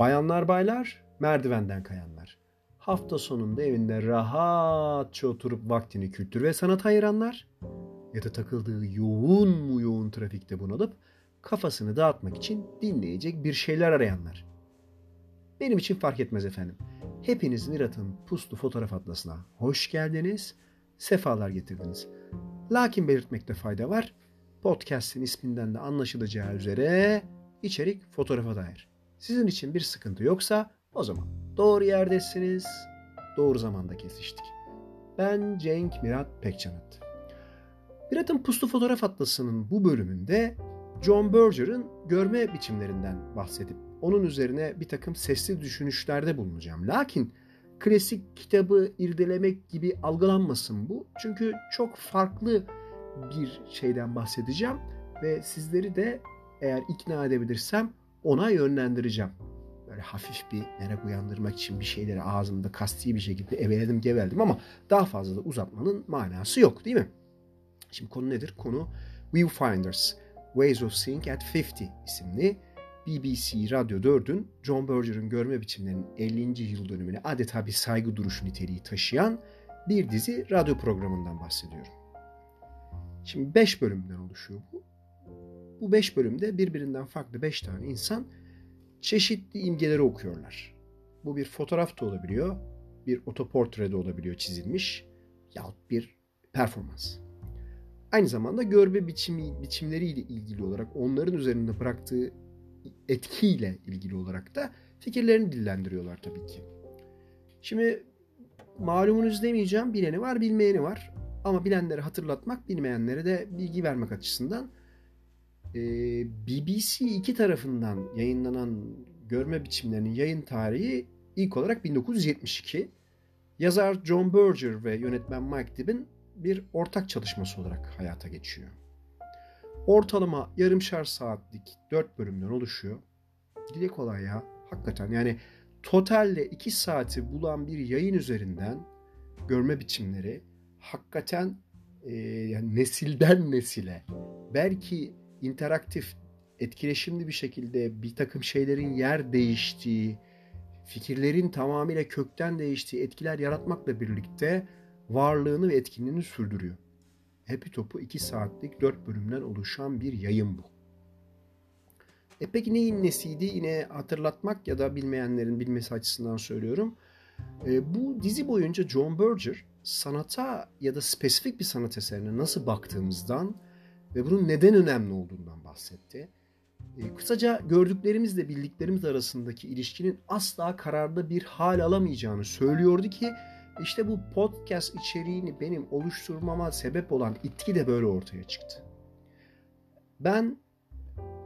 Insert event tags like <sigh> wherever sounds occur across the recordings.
Bayanlar baylar, merdivenden kayanlar. Hafta sonunda evinde rahatça oturup vaktini kültür ve sanat ayıranlar ya da takıldığı yoğun mu yoğun trafikte bunalıp kafasını dağıtmak için dinleyecek bir şeyler arayanlar. Benim için fark etmez efendim. Hepiniz Mirat'ın puslu fotoğraf atlasına hoş geldiniz, sefalar getirdiniz. Lakin belirtmekte fayda var. Podcast'in isminden de anlaşılacağı üzere içerik fotoğrafa dair. Sizin için bir sıkıntı yoksa o zaman doğru yerdesiniz, doğru zamanda kesiştik. Ben Cenk Mirat Pekcanat. Mirat'ın Puslu Fotoğraf Atlası'nın bu bölümünde John Berger'ın görme biçimlerinden bahsedip onun üzerine bir takım sesli düşünüşlerde bulunacağım. Lakin klasik kitabı irdelemek gibi algılanmasın bu. Çünkü çok farklı bir şeyden bahsedeceğim ve sizleri de eğer ikna edebilirsem ona yönlendireceğim. Böyle hafif bir merak uyandırmak için bir şeyleri ağzımda kasti bir şekilde eveledim geveldim ama daha fazla da uzatmanın manası yok değil mi? Şimdi konu nedir? Konu Viewfinders, Ways of Seeing at 50 isimli BBC Radyo 4'ün John Berger'ın görme biçimlerinin 50. yıl dönümüne adeta bir saygı duruşu niteliği taşıyan bir dizi radyo programından bahsediyorum. Şimdi 5 bölümden oluşuyor bu. Bu 5 bölümde birbirinden farklı 5 tane insan çeşitli imgeleri okuyorlar. Bu bir fotoğraf da olabiliyor, bir otoportre de olabiliyor çizilmiş yahut bir performans. Aynı zamanda görme biçimi, biçimleriyle ilgili olarak onların üzerinde bıraktığı etkiyle ilgili olarak da fikirlerini dillendiriyorlar tabii ki. Şimdi malumunuz demeyeceğim bileni var bilmeyeni var ama bilenleri hatırlatmak bilmeyenlere de bilgi vermek açısından BBC iki tarafından yayınlanan görme biçimlerinin yayın tarihi ilk olarak 1972. Yazar John Berger ve yönetmen Mike Dibb'in bir ortak çalışması olarak hayata geçiyor. Ortalama yarımşar saatlik 4 bölümden oluşuyor. Dile kolay ya. Hakikaten yani totalde 2 saati bulan bir yayın üzerinden görme biçimleri hakikaten e, yani nesilden nesile belki interaktif, etkileşimli bir şekilde bir takım şeylerin yer değiştiği, fikirlerin tamamıyla kökten değiştiği etkiler yaratmakla birlikte varlığını ve etkinliğini sürdürüyor. Happy Top'u 2 saatlik 4 bölümden oluşan bir yayın bu. E peki neyin nesiydi? Yine hatırlatmak ya da bilmeyenlerin bilmesi açısından söylüyorum. E, bu dizi boyunca John Berger sanata ya da spesifik bir sanat eserine nasıl baktığımızdan ve bunun neden önemli olduğundan bahsetti. E, kısaca gördüklerimizle bildiklerimiz arasındaki ilişkinin asla kararlı bir hal alamayacağını söylüyordu ki işte bu podcast içeriğini benim oluşturmama sebep olan itki de böyle ortaya çıktı. Ben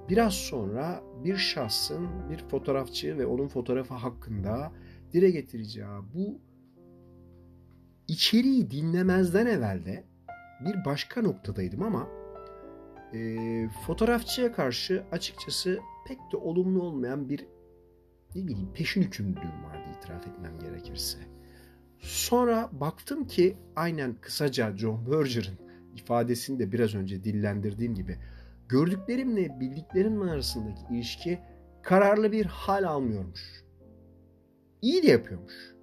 biraz sonra bir şahsın, bir fotoğrafçı ve onun fotoğrafı hakkında dile getireceği bu içeriği dinlemezden evvel de bir başka noktadaydım ama e, fotoğrafçıya karşı açıkçası pek de olumlu olmayan bir ne bileyim peşin hükümlülüğüm vardı itiraf etmem gerekirse. Sonra baktım ki aynen kısaca John Berger'ın ifadesini de biraz önce dillendirdiğim gibi gördüklerimle bildiklerim arasındaki ilişki kararlı bir hal almıyormuş. İyi de yapıyormuş.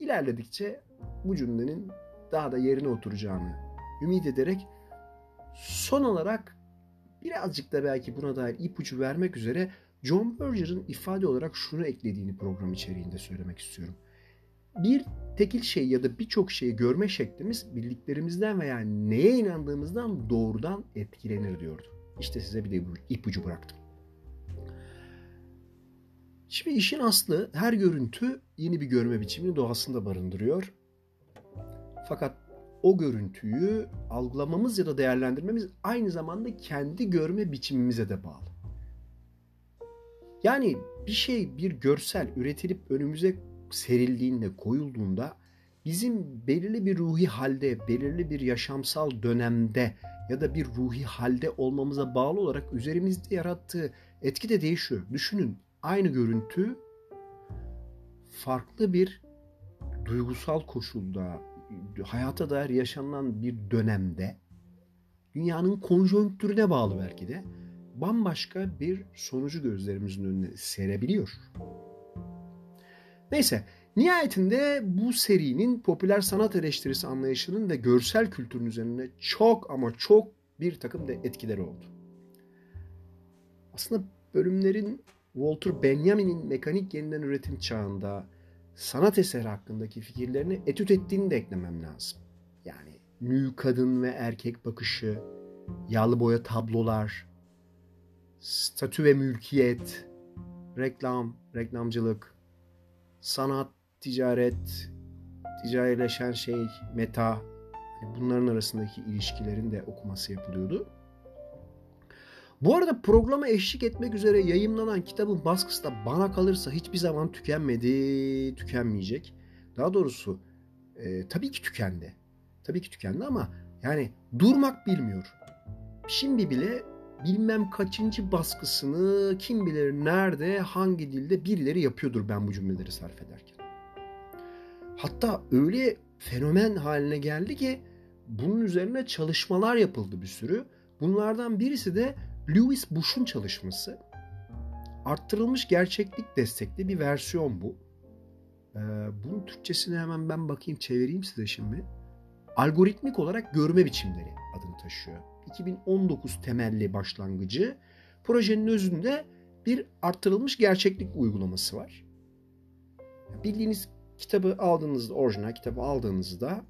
İlerledikçe bu cümlenin daha da yerine oturacağını ümit ederek son olarak birazcık da belki buna dair ipucu vermek üzere John Berger'ın ifade olarak şunu eklediğini program içeriğinde söylemek istiyorum. Bir tekil şey ya da birçok şeyi görme şeklimiz bildiklerimizden veya neye inandığımızdan doğrudan etkilenir diyordu. İşte size bir de ipucu bıraktım. Şimdi işin aslı her görüntü yeni bir görme biçimini doğasında barındırıyor. Fakat o görüntüyü algılamamız ya da değerlendirmemiz aynı zamanda kendi görme biçimimize de bağlı. Yani bir şey, bir görsel üretilip önümüze serildiğinde, koyulduğunda bizim belirli bir ruhi halde, belirli bir yaşamsal dönemde ya da bir ruhi halde olmamıza bağlı olarak üzerimizde yarattığı etki de değişiyor. Düşünün aynı görüntü farklı bir duygusal koşulda, hayata dair yaşanan bir dönemde dünyanın konjonktürüne bağlı belki de bambaşka bir sonucu gözlerimizin önüne serebiliyor. Neyse nihayetinde bu serinin popüler sanat eleştirisi anlayışının ve görsel kültürün üzerine çok ama çok bir takım da etkileri oldu. Aslında bölümlerin Walter Benjamin'in mekanik yeniden üretim çağında sanat eseri hakkındaki fikirlerini etüt ettiğini de eklemem lazım. Yani nü kadın ve erkek bakışı, yağlı boya tablolar, statü ve mülkiyet, reklam, reklamcılık, sanat, ticaret, ticarileşen şey, meta, bunların arasındaki ilişkilerin de okuması yapılıyordu. Bu arada programa eşlik etmek üzere yayınlanan kitabın baskısı da bana kalırsa hiçbir zaman tükenmedi, tükenmeyecek. Daha doğrusu e, tabii ki tükendi. Tabii ki tükendi ama yani durmak bilmiyor. Şimdi bile bilmem kaçıncı baskısını kim bilir nerede, hangi dilde birileri yapıyordur ben bu cümleleri sarf ederken. Hatta öyle fenomen haline geldi ki bunun üzerine çalışmalar yapıldı bir sürü. Bunlardan birisi de Lewis Bush'un çalışması. Arttırılmış gerçeklik destekli bir versiyon bu. Ee, bunun Türkçesini hemen ben bakayım çevireyim size şimdi. Algoritmik olarak görme biçimleri adını taşıyor. 2019 temelli başlangıcı. Projenin özünde bir arttırılmış gerçeklik uygulaması var. Bildiğiniz kitabı aldığınızda, orijinal kitabı aldığınızda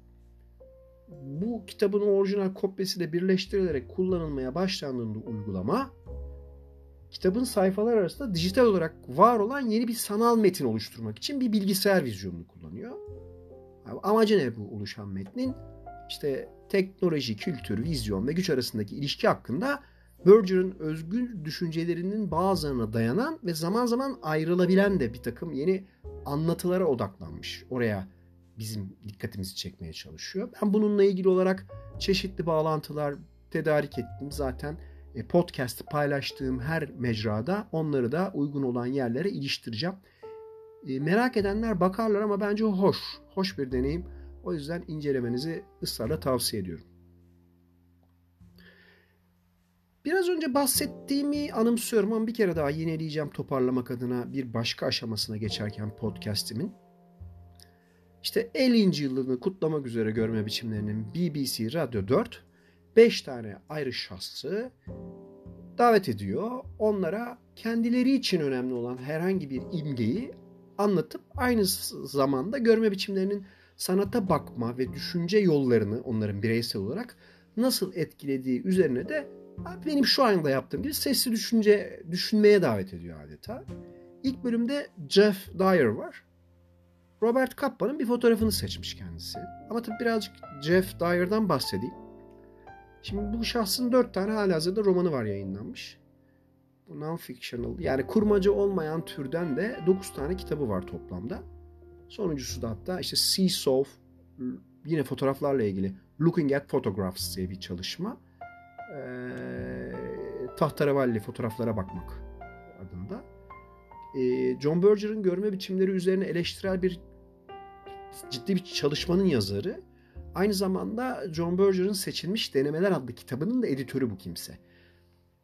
bu kitabın orijinal kopyasıyla birleştirilerek kullanılmaya başlandığında uygulama kitabın sayfalar arasında dijital olarak var olan yeni bir sanal metin oluşturmak için bir bilgisayar vizyonunu kullanıyor. Amacı ne bu oluşan metnin? İşte teknoloji, kültür, vizyon ve güç arasındaki ilişki hakkında Berger'ın özgün düşüncelerinin bazılarına dayanan ve zaman zaman ayrılabilen de bir takım yeni anlatılara odaklanmış. Oraya bizim dikkatimizi çekmeye çalışıyor. Ben bununla ilgili olarak çeşitli bağlantılar tedarik ettim. Zaten e, podcast'ı paylaştığım her mecrada onları da uygun olan yerlere iliştireceğim. E, merak edenler bakarlar ama bence hoş. Hoş bir deneyim. O yüzden incelemenizi ısrarla tavsiye ediyorum. Biraz önce bahsettiğimi anımsıyorum ama bir kere daha yineleyeceğim toparlamak adına bir başka aşamasına geçerken podcastimin. İşte 50. yılını kutlamak üzere görme biçimlerinin BBC Radyo 4 5 tane ayrı şahsı davet ediyor. Onlara kendileri için önemli olan herhangi bir imgeyi anlatıp aynı zamanda görme biçimlerinin sanata bakma ve düşünce yollarını onların bireysel olarak nasıl etkilediği üzerine de benim şu anda yaptığım gibi sesli düşünce düşünmeye davet ediyor adeta. İlk bölümde Jeff Dyer var. Robert Kappa'nın bir fotoğrafını seçmiş kendisi. Ama tabii birazcık Jeff Dyer'dan bahsedeyim. Şimdi bu şahsın dört tane halihazırda romanı var yayınlanmış. Bu non-fictional yani kurmaca olmayan türden de dokuz tane kitabı var toplamda. Sonuncusu da hatta işte Seesaw yine fotoğraflarla ilgili Looking at Photographs diye bir çalışma. Ee, tahterevalli fotoğraflara bakmak adında. Ee, John Berger'ın görme biçimleri üzerine eleştirel bir ciddi bir çalışmanın yazarı. Aynı zamanda John Berger'ın Seçilmiş Denemeler adlı kitabının da editörü bu kimse.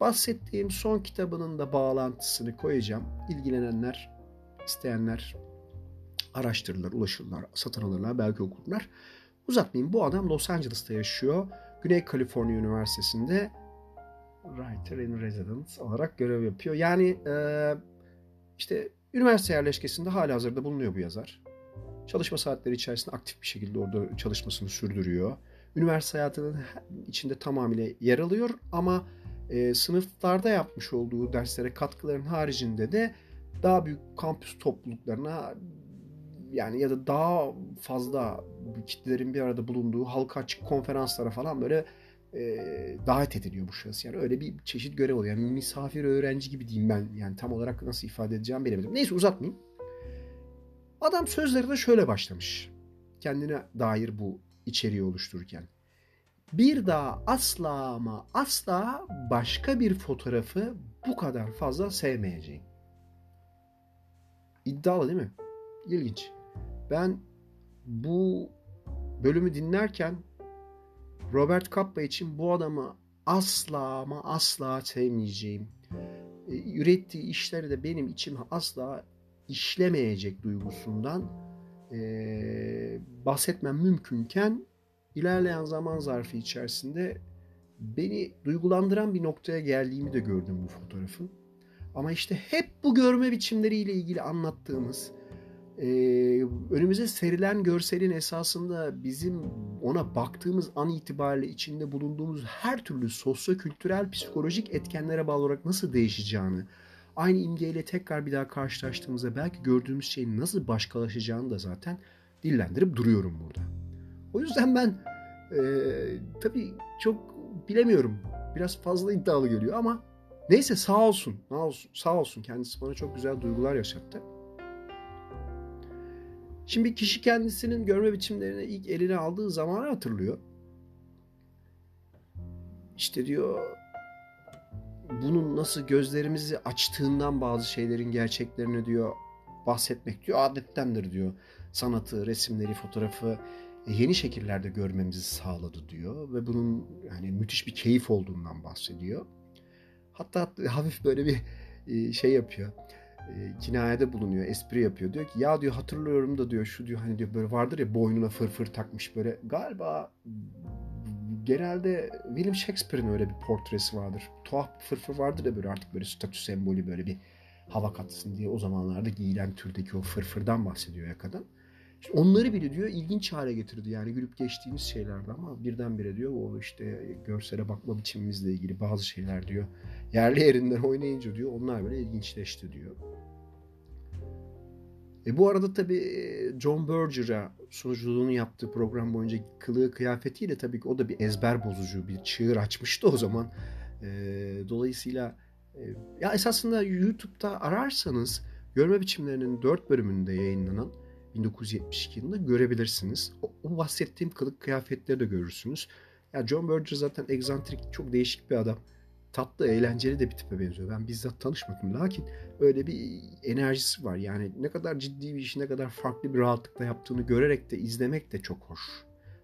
Bahsettiğim son kitabının da bağlantısını koyacağım. İlgilenenler, isteyenler araştırırlar, ulaşırlar, satın alırlar, belki okurlar. Uzatmayayım. Bu adam Los Angeles'ta yaşıyor. Güney Kaliforniya Üniversitesi'nde Writer in Residence olarak görev yapıyor. Yani işte üniversite yerleşkesinde hala hazırda bulunuyor bu yazar. Çalışma saatleri içerisinde aktif bir şekilde orada çalışmasını sürdürüyor. Üniversite hayatının içinde tamamıyla yer alıyor ama e, sınıflarda yapmış olduğu derslere katkıların haricinde de daha büyük kampüs topluluklarına yani ya da daha fazla kitlelerin bir arada bulunduğu halka açık konferanslara falan böyle e, davet ediliyor bu şahıs. Yani öyle bir çeşit görev oluyor. Yani misafir öğrenci gibi diyeyim ben. Yani tam olarak nasıl ifade edeceğim bilemedim. Neyse uzatmayayım. Adam sözlerine şöyle başlamış. Kendine dair bu içeriği oluştururken. Bir daha asla ama asla başka bir fotoğrafı bu kadar fazla sevmeyeceğim. İddialı değil mi? İlginç. Ben bu bölümü dinlerken Robert Capa için bu adamı asla ama asla sevmeyeceğim. E, ürettiği işleri de benim içime asla işlemeyecek duygusundan e, bahsetmem mümkünken ilerleyen zaman zarfı içerisinde beni duygulandıran bir noktaya geldiğimi de gördüm bu fotoğrafın. Ama işte hep bu görme biçimleriyle ilgili anlattığımız, e, önümüze serilen görselin esasında bizim ona baktığımız an itibariyle içinde bulunduğumuz her türlü sosyo-kültürel, psikolojik etkenlere bağlı olarak nasıl değişeceğini, aynı imgeyle tekrar bir daha karşılaştığımızda belki gördüğümüz şeyin nasıl başkalaşacağını da zaten dillendirip duruyorum burada. O yüzden ben e, tabii çok bilemiyorum. Biraz fazla iddialı geliyor ama neyse sağ olsun. Sağ olsun, sağ olsun. Kendisi bana çok güzel duygular yaşattı. Şimdi kişi kendisinin görme biçimlerini ilk eline aldığı zamanı hatırlıyor. İşte diyor bunun nasıl gözlerimizi açtığından bazı şeylerin gerçeklerini diyor bahsetmek diyor adettendir diyor. Sanatı, resimleri, fotoğrafı yeni şekillerde görmemizi sağladı diyor ve bunun yani müthiş bir keyif olduğundan bahsediyor. Hatta hafif böyle bir e, şey yapıyor. E, kinayede bulunuyor, espri yapıyor. Diyor ki ya diyor hatırlıyorum da diyor şu diyor hani diyor böyle vardır ya boynuna fırfır takmış böyle galiba genelde William Shakespeare'in öyle bir portresi vardır. Tuhaf bir fırfır vardır da böyle artık böyle statü sembolü böyle bir hava katsın diye o zamanlarda giyilen türdeki o fırfırdan bahsediyor ya kadın. İşte onları bile diyor ilginç hale getirdi. Yani gülüp geçtiğimiz şeylerdi ama birdenbire diyor o işte görsele bakma biçimimizle ilgili bazı şeyler diyor. Yerli yerinden oynayınca diyor onlar böyle ilginçleşti diyor. E bu arada tabii John Berger'a sunuculuğunu yaptığı program boyunca kılığı kıyafetiyle tabii ki o da bir ezber bozucu bir çığır açmıştı o zaman. E, dolayısıyla e, ya esasında YouTube'da ararsanız görme biçimlerinin dört bölümünde yayınlanan 1972 yılında görebilirsiniz. O, o bahsettiğim kılık kıyafetleri de görürsünüz. Ya John Berger zaten egzantrik, çok değişik bir adam. Tatlı, eğlenceli de bir tipe benziyor. Ben bizzat tanışmadım. Lakin öyle bir enerjisi var. Yani ne kadar ciddi bir işi, ne kadar farklı bir rahatlıkla yaptığını görerek de izlemek de çok hoş.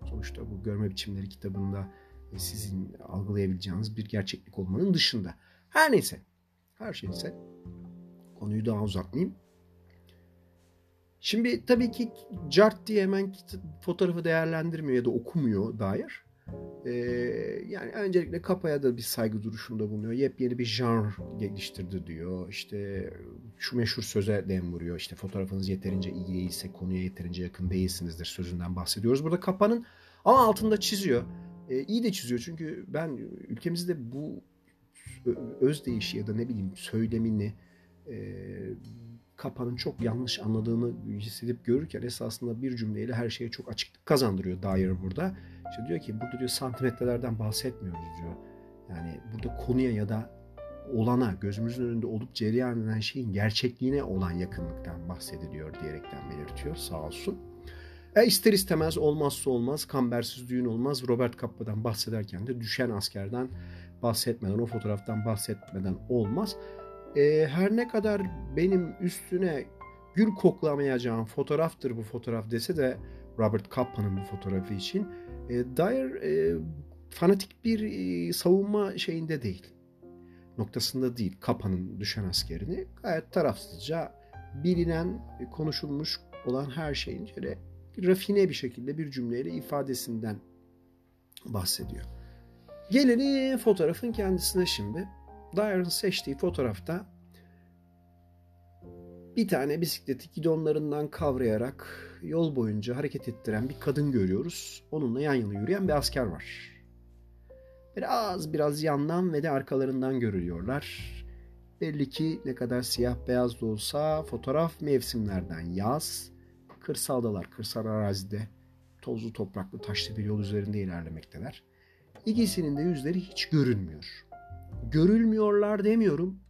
Sonuçta bu görme biçimleri kitabında e, sizin algılayabileceğiniz bir gerçeklik olmanın dışında. Her neyse. Her şeyse konuyu daha uzatmayayım. Şimdi tabii ki cart diye hemen fotoğrafı değerlendirmiyor ya da okumuyor dair. Ee, yani öncelikle kapaya da bir saygı duruşunda bulunuyor. Yepyeni bir janr geliştirdi diyor. İşte şu meşhur söze dem vuruyor. İşte fotoğrafınız yeterince iyi değilse konuya yeterince yakın değilsinizdir sözünden bahsediyoruz. Burada kapanın ama altında çiziyor. Ee, iyi de çiziyor çünkü ben ülkemizde bu öz değişi ya da ne bileyim söylemini e, Kapa'nın çok yanlış anladığını hissedip görürken esasında bir cümleyle her şeye çok açıklık kazandırıyor Dyer burada. İşte diyor ki burada diyor santimetrelerden bahsetmiyoruz diyor. Yani burada konuya ya da olana, gözümüzün önünde olup cereyan eden şeyin gerçekliğine olan yakınlıktan bahsediliyor diyerekten belirtiyor sağ olsun. E ister istemez olmazsa olmaz, kambersiz düğün olmaz. Robert Kappa'dan bahsederken de düşen askerden bahsetmeden, o fotoğraftan bahsetmeden olmaz e, her ne kadar benim üstüne gül koklamayacağım fotoğraftır bu fotoğraf dese de Robert Kappa'nın bu fotoğrafı için e, Dyer e, fanatik bir e, savunma şeyinde değil. Noktasında değil. Kappa'nın düşen askerini gayet tarafsızca bilinen, konuşulmuş olan her şeyin şöyle rafine bir şekilde bir cümleyle ifadesinden bahsediyor. Gelelim fotoğrafın kendisine şimdi. Dyer'ın seçtiği fotoğrafta bir tane bisikleti gidonlarından kavrayarak yol boyunca hareket ettiren bir kadın görüyoruz. Onunla yan yana yürüyen bir asker var. Biraz biraz yandan ve de arkalarından görülüyorlar. Belli ki ne kadar siyah beyaz da olsa fotoğraf mevsimlerden yaz. Kırsaldalar, kırsal arazide tozlu topraklı taşlı bir yol üzerinde ilerlemekteler. İkisinin de yüzleri hiç görünmüyor görülmüyorlar demiyorum.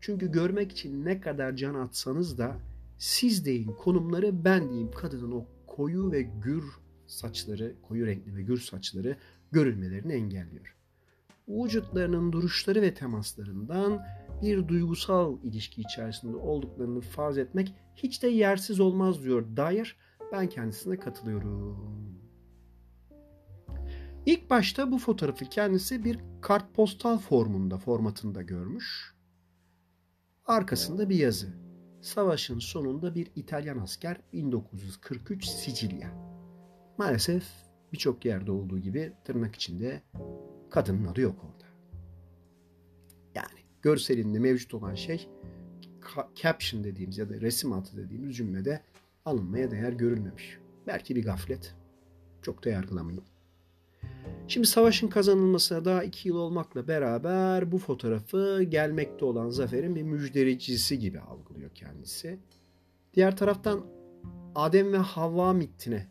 Çünkü görmek için ne kadar can atsanız da siz deyin konumları ben diyeyim kadının o koyu ve gür saçları, koyu renkli ve gür saçları görülmelerini engelliyor. Vücutlarının duruşları ve temaslarından bir duygusal ilişki içerisinde olduklarını farz etmek hiç de yersiz olmaz diyor Dyer. Ben kendisine katılıyorum. İlk başta bu fotoğrafı kendisi bir kartpostal formunda, formatında görmüş. Arkasında bir yazı. Savaşın sonunda bir İtalyan asker 1943 Sicilya. Maalesef birçok yerde olduğu gibi tırnak içinde kadının adı yok orada. Yani görselinde mevcut olan şey caption dediğimiz ya da resim altı dediğimiz cümlede alınmaya değer görülmemiş. Belki bir gaflet. Çok da yargılamayın. Şimdi savaşın kazanılmasına daha iki yıl olmakla beraber bu fotoğrafı gelmekte olan zaferin bir müjdelicisi gibi algılıyor kendisi. Diğer taraftan Adem ve Havva mitine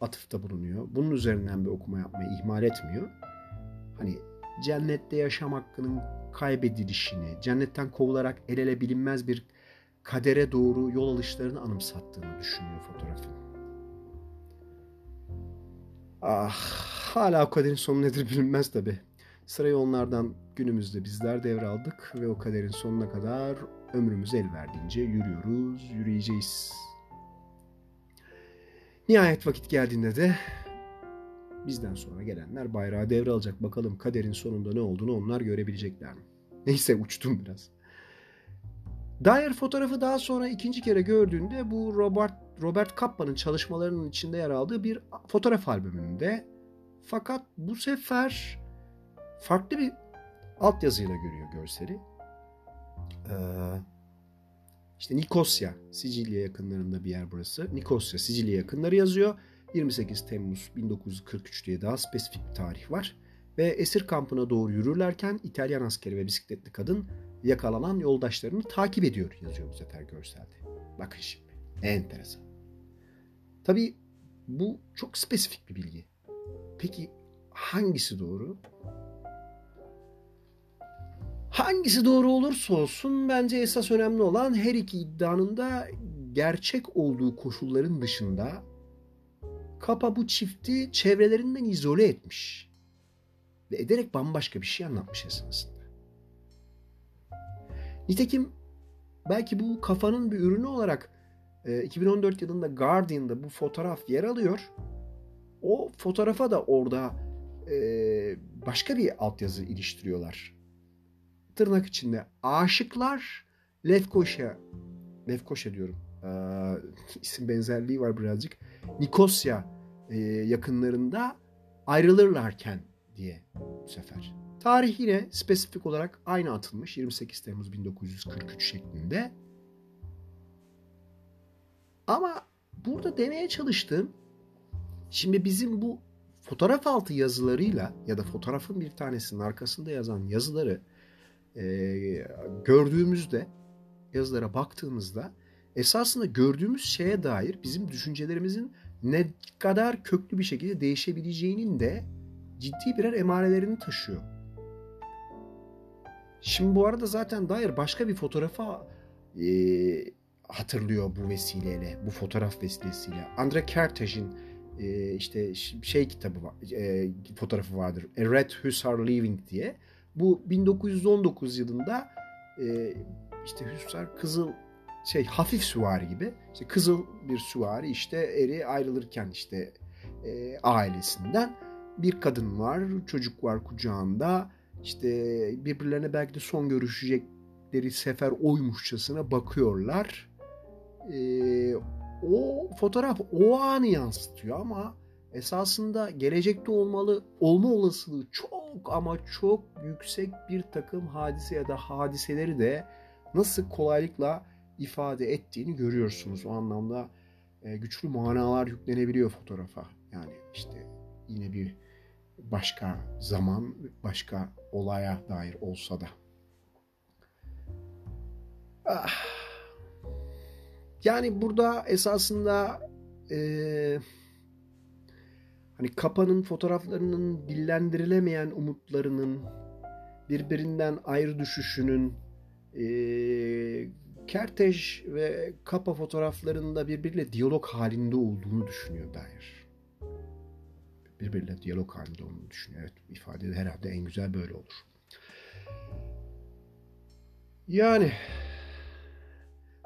atıfta bulunuyor. Bunun üzerinden bir okuma yapmayı ihmal etmiyor. Hani cennette yaşam hakkının kaybedilişini, cennetten kovularak el ele bilinmez bir kadere doğru yol alışlarını anımsattığını düşünüyor fotoğrafın. Ah, hala o kaderin sonu nedir bilinmez tabi. Sırayı onlardan günümüzde bizler devraldık ve o kaderin sonuna kadar ömrümüz el verdiğince yürüyoruz, yürüyeceğiz. Nihayet vakit geldiğinde de bizden sonra gelenler bayrağı devralacak. Bakalım kaderin sonunda ne olduğunu onlar görebilecekler mi? Neyse uçtum biraz. Dyer fotoğrafı daha sonra ikinci kere gördüğünde bu Robert Robert Kappa'nın çalışmalarının içinde yer aldığı bir fotoğraf albümünde. Fakat bu sefer farklı bir altyazıyla görüyor görseli. Ee, işte Nikosya, Sicilya yakınlarında bir yer burası. Nikosya, Sicilya yakınları yazıyor. 28 Temmuz 1943 diye daha spesifik bir tarih var. Ve esir kampına doğru yürürlerken İtalyan askeri ve bisikletli kadın yakalanan yoldaşlarını takip ediyor yazıyor bu sefer görselde. Bakın şimdi. Enteresan. Tabii bu çok spesifik bir bilgi. Peki hangisi doğru? Hangisi doğru olursa olsun bence esas önemli olan her iki iddianın da gerçek olduğu koşulların dışında Kapa bu çifti çevrelerinden izole etmiş ve ederek bambaşka bir şey anlatmış esasında. Nitekim belki bu kafanın bir ürünü olarak 2014 yılında Guardian'da bu fotoğraf yer alıyor. O fotoğrafa da orada başka bir altyazı iliştiriyorlar. Tırnak içinde aşıklar Lefkoşa Lefkoşa diyorum. <laughs> isim benzerliği var birazcık. Nikosya yakınlarında ayrılırlarken diye bu sefer. Tarih yine spesifik olarak aynı atılmış 28 Temmuz 1943 şeklinde. Ama burada demeye çalıştığım şimdi bizim bu fotoğraf altı yazılarıyla ya da fotoğrafın bir tanesinin arkasında yazan yazıları e, gördüğümüzde yazılara baktığımızda esasında gördüğümüz şeye dair bizim düşüncelerimizin ne kadar köklü bir şekilde değişebileceğinin de ciddi birer emarelerini taşıyor. Şimdi bu arada zaten dair başka bir fotoğrafa e, hatırlıyor bu vesileyle, bu fotoğraf vesilesiyle. Andre Kertész'in e, işte şey kitabı var, e, fotoğrafı vardır. A Red Hussar Leaving diye. Bu 1919 yılında e, işte Hussar kızıl şey hafif süvari gibi. İşte kızıl bir süvari işte eri ayrılırken işte e, ailesinden bir kadın var, çocuk var kucağında. İşte birbirlerine belki de son görüşecekleri sefer oymuşçasına bakıyorlar. Ee, o fotoğraf o anı yansıtıyor ama esasında gelecekte olmalı olma olasılığı çok ama çok yüksek bir takım hadise ya da hadiseleri de nasıl kolaylıkla ifade ettiğini görüyorsunuz. O anlamda e, güçlü manalar yüklenebiliyor fotoğrafa. Yani işte yine bir başka zaman, başka olaya dair olsa da. Ah. Yani burada esasında e, hani kapanın fotoğraflarının dillendirilemeyen umutlarının birbirinden ayrı düşüşünün e, Kerteş ve Kapa fotoğraflarında birbiriyle diyalog halinde olduğunu düşünüyor dair. Birbiriyle diyalog halinde olduğunu düşünüyor. Evet ifade herhalde en güzel böyle olur. Yani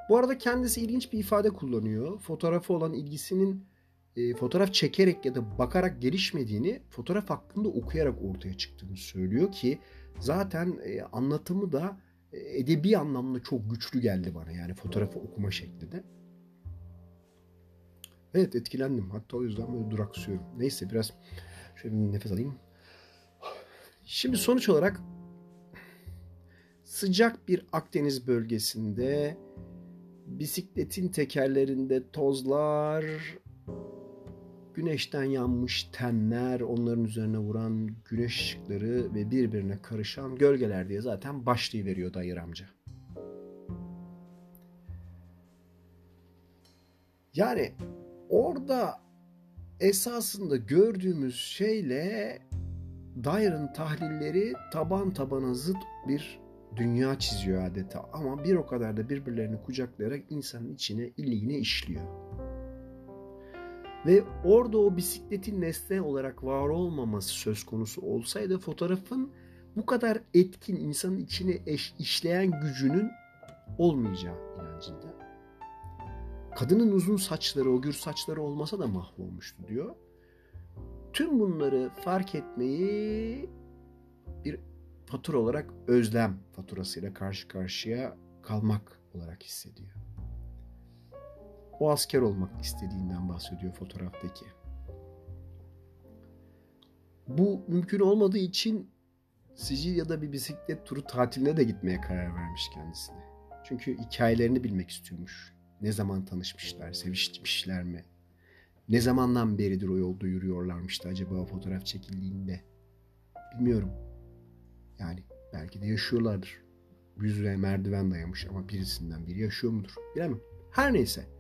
bu arada kendisi ilginç bir ifade kullanıyor. Fotoğrafı olan ilgisinin e, fotoğraf çekerek ya da bakarak gelişmediğini fotoğraf hakkında okuyarak ortaya çıktığını söylüyor ki zaten e, anlatımı da edebi anlamda çok güçlü geldi bana yani fotoğrafı okuma şeklinde. Evet etkilendim. Hatta o yüzden böyle duraksıyorum. Neyse biraz şöyle bir nefes alayım. Şimdi sonuç olarak sıcak bir Akdeniz bölgesinde bisikletin tekerlerinde tozlar, güneşten yanmış tenler, onların üzerine vuran güneş ışıkları ve birbirine karışan gölgeler diye zaten başlayıveriyor Dayır amca. Yani orada esasında gördüğümüz şeyle Dyer'ın tahlilleri taban tabana zıt bir dünya çiziyor adeta ama bir o kadar da birbirlerini kucaklayarak insanın içine iliğine işliyor. Ve orada o bisikletin nesne olarak var olmaması söz konusu olsaydı fotoğrafın bu kadar etkin insanın içine eş, işleyen gücünün olmayacağı inancında. Kadının uzun saçları, o gür saçları olmasa da mahvolmuştu diyor. Tüm bunları fark etmeyi bir fatura olarak özlem faturasıyla karşı karşıya kalmak olarak hissediyor. O asker olmak istediğinden bahsediyor fotoğraftaki. Bu mümkün olmadığı için Sicilya'da bir bisiklet turu tatiline de gitmeye karar vermiş kendisine. Çünkü hikayelerini bilmek istiyormuş. Ne zaman tanışmışlar, sevişmişler mi? Ne zamandan beridir o yolda yürüyorlarmıştı acaba o fotoğraf çekildiğinde? Bilmiyorum. Yani belki de yaşıyorlardır. Yüzüne merdiven dayamış ama birisinden biri yaşıyor mudur? Bilemem. Her neyse.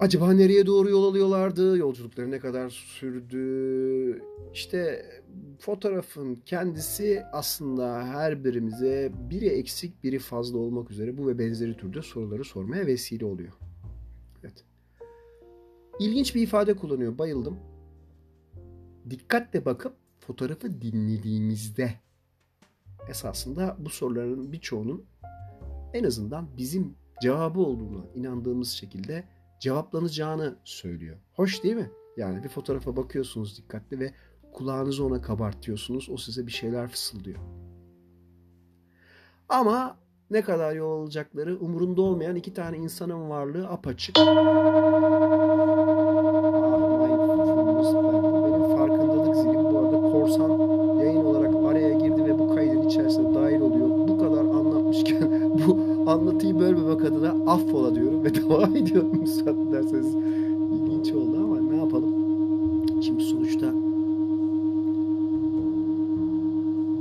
Acaba nereye doğru yol alıyorlardı? Yolculukları ne kadar sürdü? İşte fotoğrafın kendisi aslında her birimize biri eksik biri fazla olmak üzere bu ve benzeri türde soruları sormaya vesile oluyor. Evet. İlginç bir ifade kullanıyor. Bayıldım. Dikkatle bakıp fotoğrafı dinlediğimizde esasında bu soruların birçoğunun en azından bizim cevabı olduğunu inandığımız şekilde cevaplanacağını söylüyor. Hoş değil mi? Yani bir fotoğrafa bakıyorsunuz dikkatli ve kulağınızı ona kabartıyorsunuz. O size bir şeyler fısıldıyor. Ama ne kadar yol alacakları umurunda olmayan iki tane insanın varlığı apaçık. Farkındalık zilim bu arada korsan yayın olarak araya girdi ve bu kaydın içerisine dahil oluyor. Bu kadar anlatmışken <laughs> bu anlatıyı bölmemek adına affola diyorum ve <laughs> devam ediyorum müsaade ederseniz. İlginç oldu ama ne yapalım? Şimdi sonuçta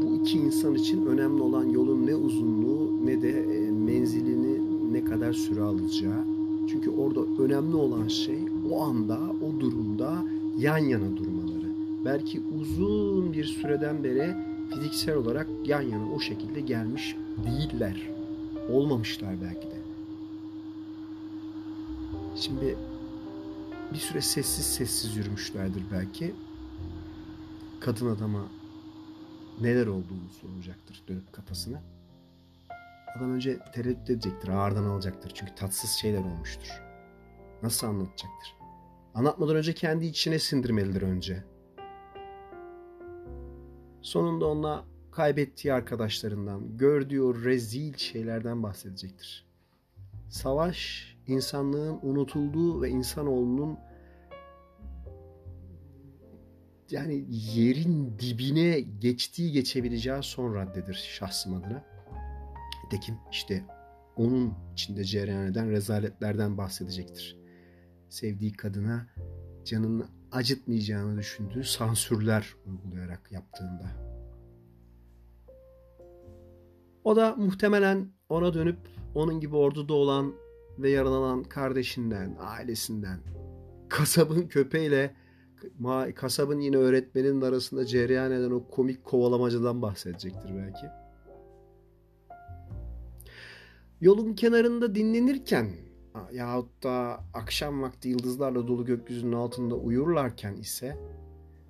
bu iki insan için önemli olan yolun ne uzunluğu ne de e, menzilini ne kadar süre alacağı. Çünkü orada önemli olan şey o anda, o durumda yan yana durmaları. Belki uzun bir süreden beri fiziksel olarak yan yana o şekilde gelmiş değiller. Olmamışlar belki de. Şimdi bir süre sessiz sessiz yürümüşlerdir belki. Kadın adama neler olduğunu soracaktır dönüp kafasına. Adam önce tereddüt edecektir, ağırdan alacaktır. Çünkü tatsız şeyler olmuştur. Nasıl anlatacaktır? Anlatmadan önce kendi içine sindirmelidir önce. Sonunda ona kaybettiği arkadaşlarından, gördüğü o rezil şeylerden bahsedecektir. Savaş, insanlığın unutulduğu ve insanoğlunun yani yerin dibine geçtiği geçebileceği son raddedir şahsım adına. Tekim işte onun içinde cereyan eden rezaletlerden bahsedecektir. Sevdiği kadına canını acıtmayacağını düşündüğü sansürler uygulayarak yaptığında. O da muhtemelen ona dönüp onun gibi orduda olan ve yaralanan kardeşinden, ailesinden, kasabın köpeğiyle kasabın yine öğretmenin arasında cereyan eden o komik kovalamacadan bahsedecektir belki. Yolun kenarında dinlenirken yahut da akşam vakti yıldızlarla dolu gökyüzünün altında uyurlarken ise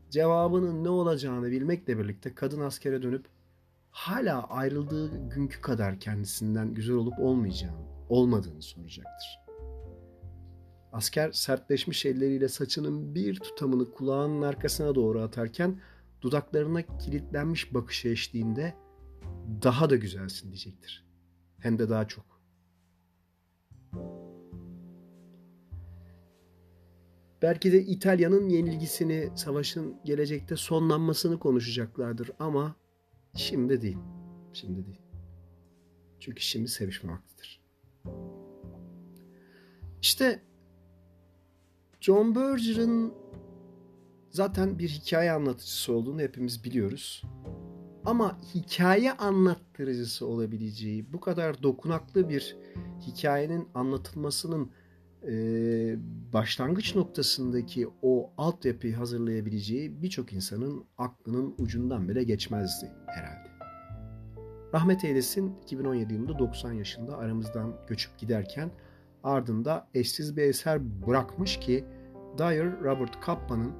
cevabının ne olacağını bilmekle birlikte kadın askere dönüp hala ayrıldığı günkü kadar kendisinden güzel olup olmayacağını, olmadığını soracaktır. Asker sertleşmiş elleriyle saçının bir tutamını kulağının arkasına doğru atarken dudaklarına kilitlenmiş bakışı eşliğinde daha da güzelsin diyecektir. Hem de daha çok. Belki de İtalya'nın yenilgisini, savaşın gelecekte sonlanmasını konuşacaklardır ama şimdi değil. Şimdi değil. Çünkü şimdi sevişme vaktidir. İşte John Berger'ın zaten bir hikaye anlatıcısı olduğunu hepimiz biliyoruz. Ama hikaye anlattırıcısı olabileceği, bu kadar dokunaklı bir hikayenin anlatılmasının e, başlangıç noktasındaki o altyapıyı hazırlayabileceği birçok insanın aklının ucundan bile geçmezdi herhalde. Rahmet eylesin 2017 yılında 90 yaşında aramızdan göçüp giderken ardında eşsiz bir eser bırakmış ki Dyer Robert Kapla'nın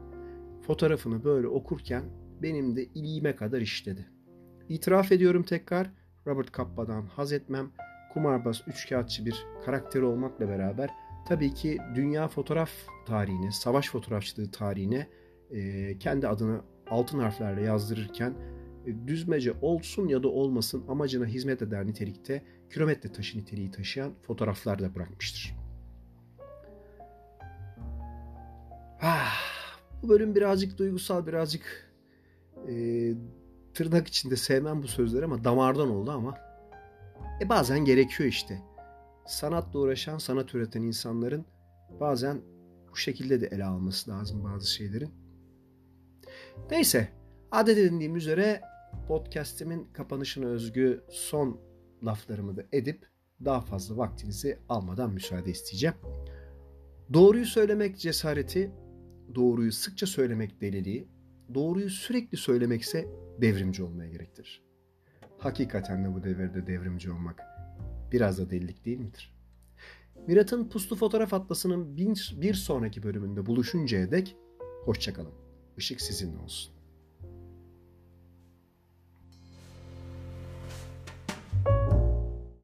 fotoğrafını böyle okurken benim de iliğime kadar işledi. İtiraf ediyorum tekrar Robert Kappa'dan haz etmem, kumarbaz üçkağıtçı bir karakter olmakla beraber tabii ki dünya fotoğraf tarihine, savaş fotoğrafçılığı tarihine e, kendi adını altın harflerle yazdırırken e, düzmece olsun ya da olmasın amacına hizmet eder nitelikte kilometre taşı niteliği taşıyan fotoğraflar da bırakmıştır. Ah, bu bölüm birazcık duygusal, birazcık e, tırnak içinde sevmem bu sözleri ama damardan oldu ama e bazen gerekiyor işte. Sanatla uğraşan, sanat üreten insanların bazen bu şekilde de ele alması lazım bazı şeylerin. Neyse, adet edindiğim üzere podcast'imin kapanışına özgü son laflarımı da edip daha fazla vaktinizi almadan müsaade isteyeceğim. Doğruyu söylemek cesareti, doğruyu sıkça söylemek deliliği, doğruyu sürekli söylemekse devrimci olmaya gerektirir. Hakikaten de bu devirde devrimci olmak biraz da delilik değil midir? Mirat'ın Puslu Fotoğraf Atlası'nın bir sonraki bölümünde buluşuncaya dek hoşçakalın. Işık sizinle olsun.